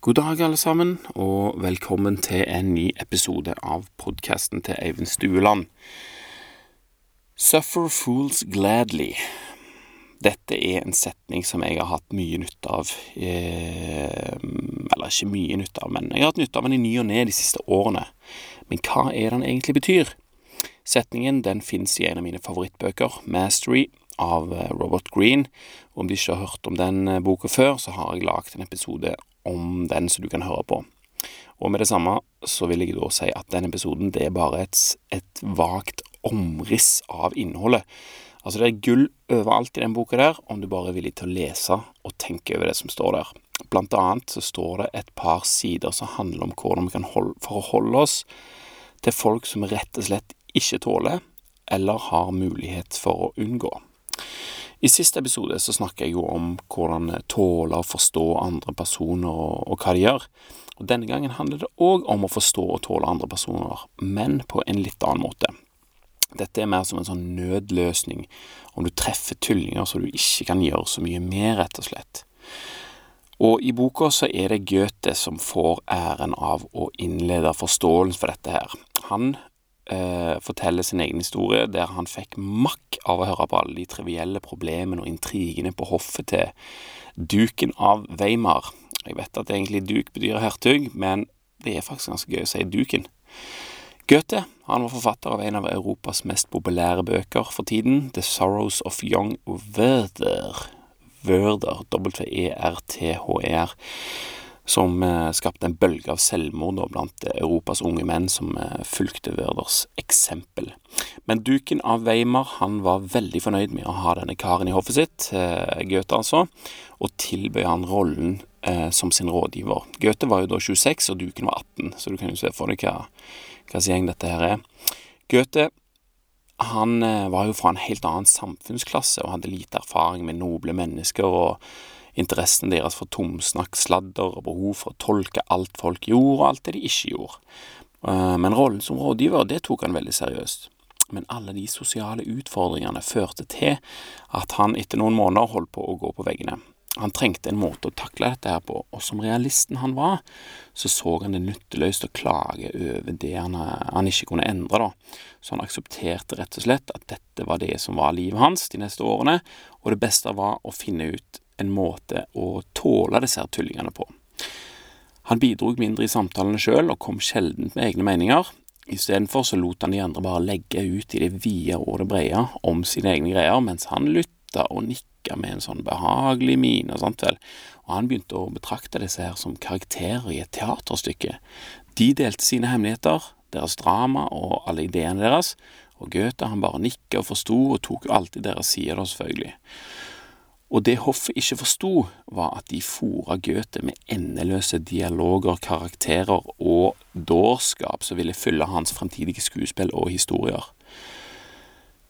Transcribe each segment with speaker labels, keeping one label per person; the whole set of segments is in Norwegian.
Speaker 1: God dag, alle sammen, og velkommen til en ny episode av podkasten til Eivind Stueland. Suffer fools gladly. Dette er en setning som jeg har hatt mye nytte av eh, Eller ikke mye nytte av, men jeg har hatt nytte av den i ny og ne de siste årene. Men hva er den egentlig betyr? Setningen den fins i en av mine favorittbøker, Mastery, av eh, Robert Green. Om du ikke har hørt om den eh, boka før, så har jeg lagd en episode om den som du kan høre på. Og med det samme så vil jeg da si at den episoden det er bare et, et vagt omriss av innholdet. Altså det er gull overalt i den boka der, om du bare er villig til å lese og tenke over det som står der. Blant annet så står det et par sider som handler om hvordan vi kan holde, forholde oss til folk som rett og slett ikke tåler, eller har mulighet for å unngå. I siste episode så snakka jeg jo om hvordan tåle å forstå andre personer og, og hva de gjør. Og Denne gangen handler det òg om å forstå og tåle andre personer, men på en litt annen måte. Dette er mer som en sånn nødløsning om du treffer tullinger så du ikke kan gjøre så mye mer, rett og slett. Og i boka så er det Goethe som får æren av å innlede forståelsen for dette her. Han forteller sin egen historie, der han fikk makk av å høre på alle de trivielle problemene og intrigene på hoffet til duken av Weimar. Jeg vet at egentlig duk betyr hertug, men det er faktisk ganske gøy å si duken. Goethe han var forfatter av en av Europas mest populære bøker for tiden, The Sorrows of Young Werther. Werther, W-E-R-T-H-E-R som eh, skapte en bølge av selvmord blant eh, Europas unge menn som eh, fulgte Werders eksempel. Men duken av Weimar han var veldig fornøyd med å ha denne karen i hoffet sitt, Goethe altså, og tilbød han rollen som sin rådgiver. Goethe var jo da 26, og duken var 18, så du kan jo se for deg hva, hva gjeng dette her er. Goethe han var jo fra en helt annen samfunnsklasse og hadde lite erfaring med noble mennesker. og interessen deres for tomsnakk, sladder og behov for å tolke alt folk gjorde, og alt det de ikke gjorde. Eh, men rollen som rådgiver, det tok han veldig seriøst. Men alle de sosiale utfordringene førte til at han etter noen måneder holdt på å gå på veggene. Han trengte en måte å takle dette her på, og som realisten han var, så så han det nytteløst å klage over det han, han, ikke kunne endre, da. Så han aksepterte rett og slett at dette var det som var livet hans de neste årene, og det beste var å finne ut en måte å tåle disse her tullingene på. Han bidrog mindre i samtalene sjøl og kom sjelden med egne meninger. Istedenfor så lot han de andre bare legge ut i det vide og det brede om sine egne greier, mens han lytta og nikka med en sånn behagelig mine og sånt vel, og han begynte å betrakte disse her som karakterer i et teaterstykke. De delte sine hemmeligheter, deres drama og alle ideene deres, og Goethe han bare nikka og forsto og tok alltid deres side, da, selvfølgelig. Og det hoffet ikke forsto, var at de fora Goethe med endeløse dialoger, karakterer og dårskap som ville fylle hans fremtidige skuespill og historier.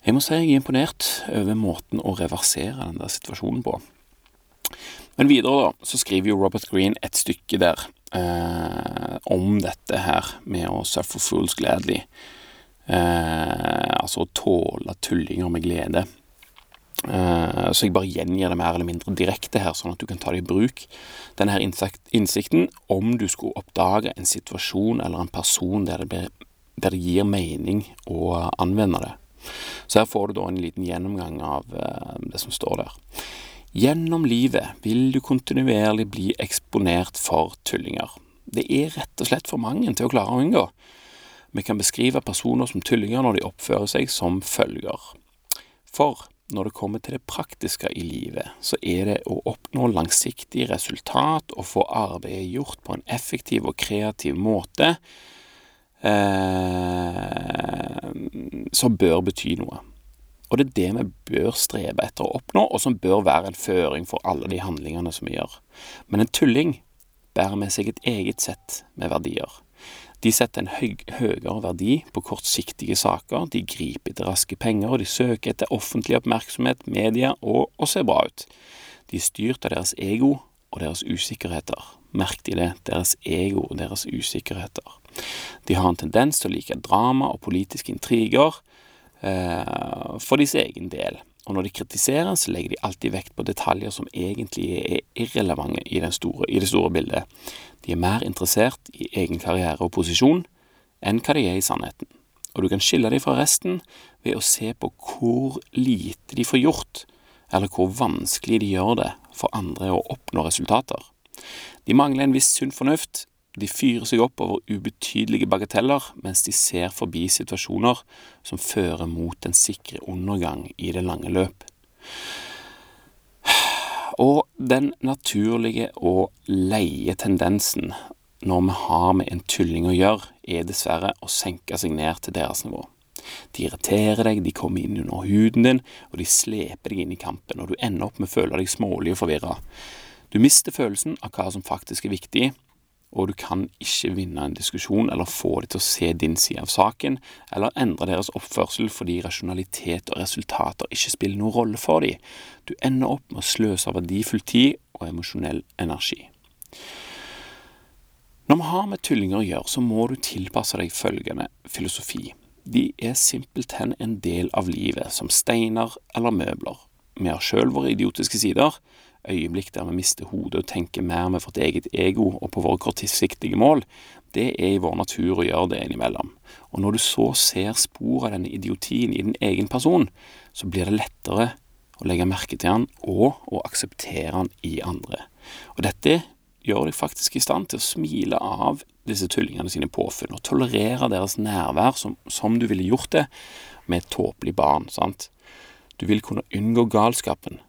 Speaker 1: Jeg må si jeg er imponert over måten å reversere den der situasjonen på. Men videre, da, så skriver jo Robert Green et stykke der eh, om dette her med å suffer fools gladly. Eh, altså å tåle tullinger med glede. Uh, så jeg bare gjengir det mer eller mindre direkte her, sånn at du kan ta det i bruk. Denne her innsikten om du skulle oppdage en situasjon eller en person der det, blir, der det gir mening å anvende det. Så her får du da en liten gjennomgang av uh, det som står der. Gjennom livet vil du kontinuerlig bli eksponert for tullinger. Det er rett og slett for mange til å klare å unngå. Vi kan beskrive personer som tullinger når de oppfører seg som følger. For når det kommer til det praktiske i livet, så er det å oppnå langsiktig resultat og få arbeidet gjort på en effektiv og kreativ måte eh, som bør bety noe. Og det er det vi bør strebe etter å oppnå, og som bør være en føring for alle de handlingene som vi gjør. Men en tulling bærer med seg et eget sett med verdier. De setter en høy, høyere verdi på kortsiktige saker, de griper etter raske penger, og de søker etter offentlig oppmerksomhet, media og å se bra ut. De er styrt av deres ego og deres usikkerheter. Merk de det, deres ego og deres usikkerheter. De har en tendens til å like drama og politiske intriger eh, for deres egen del, og når de kritiserer, så legger de alltid vekt på detaljer som egentlig er irrelevante i, store, i det store bildet. De er mer interessert i egen karriere og posisjon enn hva de er i sannheten. Og du kan skille dem fra resten ved å se på hvor lite de får gjort, eller hvor vanskelig de gjør det for andre å oppnå resultater. De mangler en viss sunn fornuft, de fyrer seg opp over ubetydelige bagateller mens de ser forbi situasjoner som fører mot en sikre undergang i det lange løp. Og den naturlige og leie tendensen når vi har med en tulling å gjøre, er dessverre å senke seg ned til deres nivå. De irriterer deg, de kommer inn under huden din, og de sleper deg inn i kampen, og du ender opp med å føle deg smålig og forvirra. Du mister følelsen av hva som faktisk er viktig, og du kan ikke vinne en diskusjon eller få dem til å se din side av saken, eller endre deres oppførsel fordi rasjonalitet og resultater ikke spiller noen rolle for dem. Du ender opp med å sløse av verdifull tid og emosjonell energi. Når vi har med tullinger å gjøre, så må du tilpasse deg følgende filosofi. De er simpelthen en del av livet, som steiner eller møbler. Vi har sjøl våre idiotiske sider, øyeblikk der vi mister hodet og tenker mer med vårt eget ego og på våre kortsiktige mål, det er i vår natur å gjøre det innimellom. Og når du så ser spor av denne idiotien i din egen person, så blir det lettere å legge merke til han og å akseptere han i andre. Og dette gjør deg faktisk i stand til å smile av disse tullingene sine påfunn, og tolerere deres nærvær som, som du ville gjort det med et tåpelig barn. sant? Du vil kunne unngå galskapen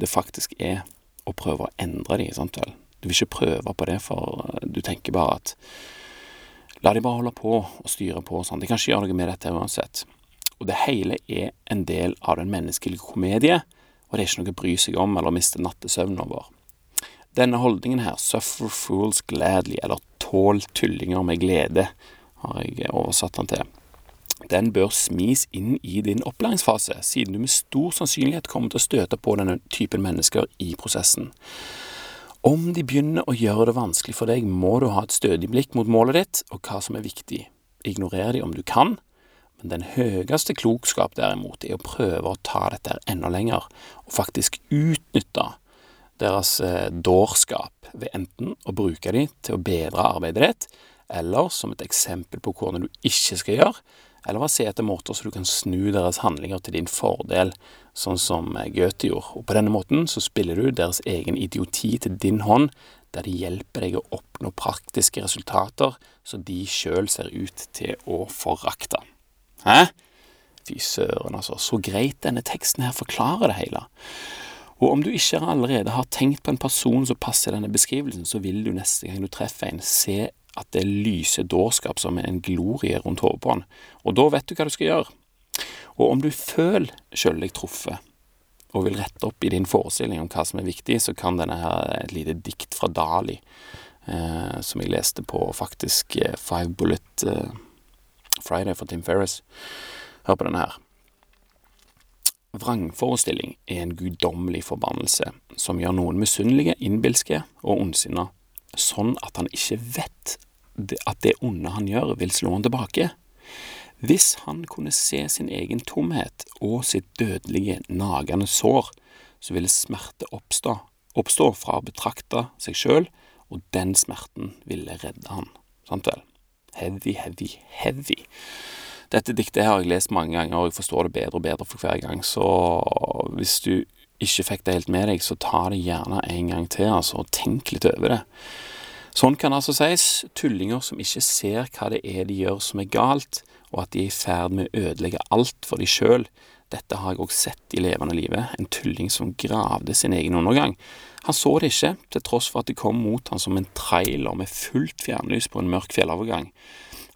Speaker 1: det faktisk er å prøve å endre de, sant vel. Du vil ikke prøve på det, for du tenker bare at La de bare holde på og styre på og sånn. De kan ikke gjøre noe med dette uansett. Og det hele er en del av den menneskelige komedie, og det er ikke noe å bry seg om eller miste nattesøvnen over. Denne holdningen her, 'suffer fools gladly', eller 'tål tullinger med glede', har jeg oversatt den til. Den bør smis inn i din opplæringsfase, siden du med stor sannsynlighet kommer til å støte på denne typen mennesker i prosessen. Om de begynner å gjøre det vanskelig for deg, må du ha et stødig blikk mot målet ditt og hva som er viktig. Ignorer de om du kan, men den høyeste klokskap derimot er å prøve å ta dette enda lenger, og faktisk utnytte deres eh, dårskap ved enten å bruke dem til å bedre arbeidet ditt, eller som et eksempel på hvordan du ikke skal gjøre, eller bare se etter måter så du kan snu deres handlinger til din fordel, sånn som eh, Goethe gjorde. Og på denne måten så spiller du deres egen idioti til din hånd, der de hjelper deg å oppnå praktiske resultater som de sjøl ser ut til å forakte. Hæ? Fy søren, altså. Så greit denne teksten her forklarer det hele. Og om du ikke allerede har tenkt på en person som passer denne beskrivelsen, så vil du neste gang du treffer en, se at det lyser dårskap som en glorie rundt hodet på han. Og da vet du hva du skal gjøre. Og om du føler sjøl deg truffet, og vil rette opp i din forestilling om hva som er viktig, så kan denne her et lite dikt fra Dali, eh, som jeg leste på faktisk eh, Five Bullet eh, Friday for Tim Ferris. Hør på denne her. Vrangforestilling er en guddommelig forbannelse som gjør noen misunnelige, innbilske og ondsinna, sånn at han ikke vet at det onde han gjør, vil slå han tilbake. Hvis han kunne se sin egen tomhet og sitt dødelige, nagende sår, så ville smerte oppstå, oppstå fra å betrakte seg sjøl, og den smerten ville redde han. Sant vel? Heavy, heavy, heavy. Dette diktet har jeg lest mange ganger, og jeg forstår det bedre og bedre for hver gang, så hvis du ikke fikk det helt med deg, så ta det gjerne en gang til, altså, og tenk litt over det. Sånn kan altså sies tullinger som ikke ser hva det er de gjør som er galt, og at de er i ferd med å ødelegge alt for de sjøl. Dette har jeg òg sett i levende livet, en tulling som gravde sin egen undergang. Han så det ikke, til tross for at det kom mot han som en trailer med fullt fjernlys på en mørk fjellovergang.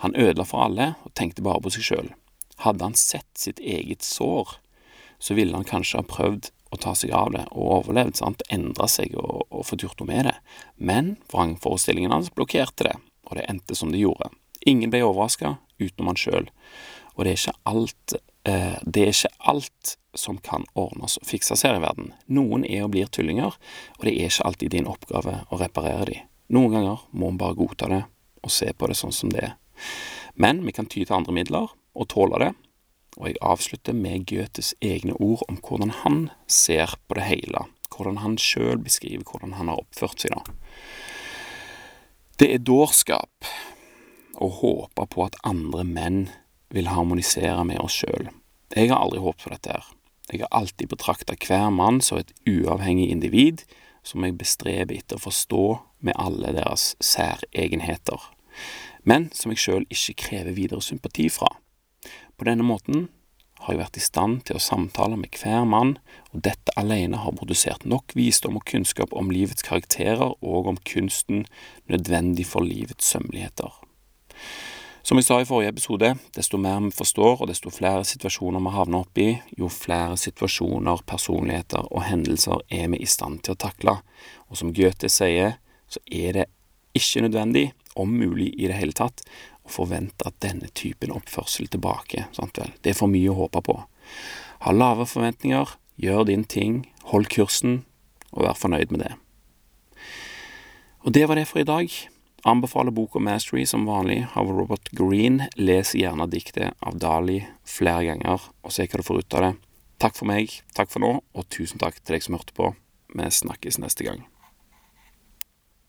Speaker 1: Han ødela for alle og tenkte bare på seg sjøl. Hadde han sett sitt eget sår, så ville han kanskje ha prøvd å ta seg av det og overlevd, sant, endra seg og, og fått gjort noe med det. Men vrangforestillingen hans blokkerte det, og det endte som det gjorde. Ingen ble overraska utenom han sjøl, og det er ikke alt eh, det er ikke alt som kan ordnes og fikses her i verden. Noen er og blir tullinger, og det er ikke alltid din oppgave å reparere de. Noen ganger må en bare godta det og se på det sånn som det er. Men vi kan ty til andre midler og tåle det. Og jeg avslutter med Goethes egne ord om hvordan han ser på det hele, hvordan han sjøl beskriver hvordan han har oppført seg, da. Det er dårskap å håpe på at andre menn vil harmonisere med oss sjøl. Jeg har aldri håpet på dette her. Jeg har alltid betrakta hver mann som et uavhengig individ som jeg bestreber etter å forstå med alle deres særegenheter, men som jeg sjøl ikke krever videre sympati fra. På denne måten har jeg vært i stand til å samtale med hver mann, og dette alene har produsert nok visdom og kunnskap om livets karakterer og om kunsten nødvendig for livets sømmeligheter. Som jeg sa i forrige episode, desto mer vi forstår, og desto flere situasjoner vi havner oppi, jo flere situasjoner, personligheter og hendelser er vi i stand til å takle. Og som Goethe sier, så er det ikke nødvendig, om mulig i det hele tatt, forvente at denne typen oppførsel tilbake. Sant vel? Det er for mye å håpe på. Ha lave forventninger, gjør din ting, hold kursen, og vær fornøyd med det. Og det var det for i dag. Anbefaler boka Mastery som vanlig av Robert Green. Les gjerne diktet av Dali flere ganger, og se hva du får ut av det. Takk for meg, takk for nå, og tusen takk til deg som hørte på. Vi snakkes neste gang.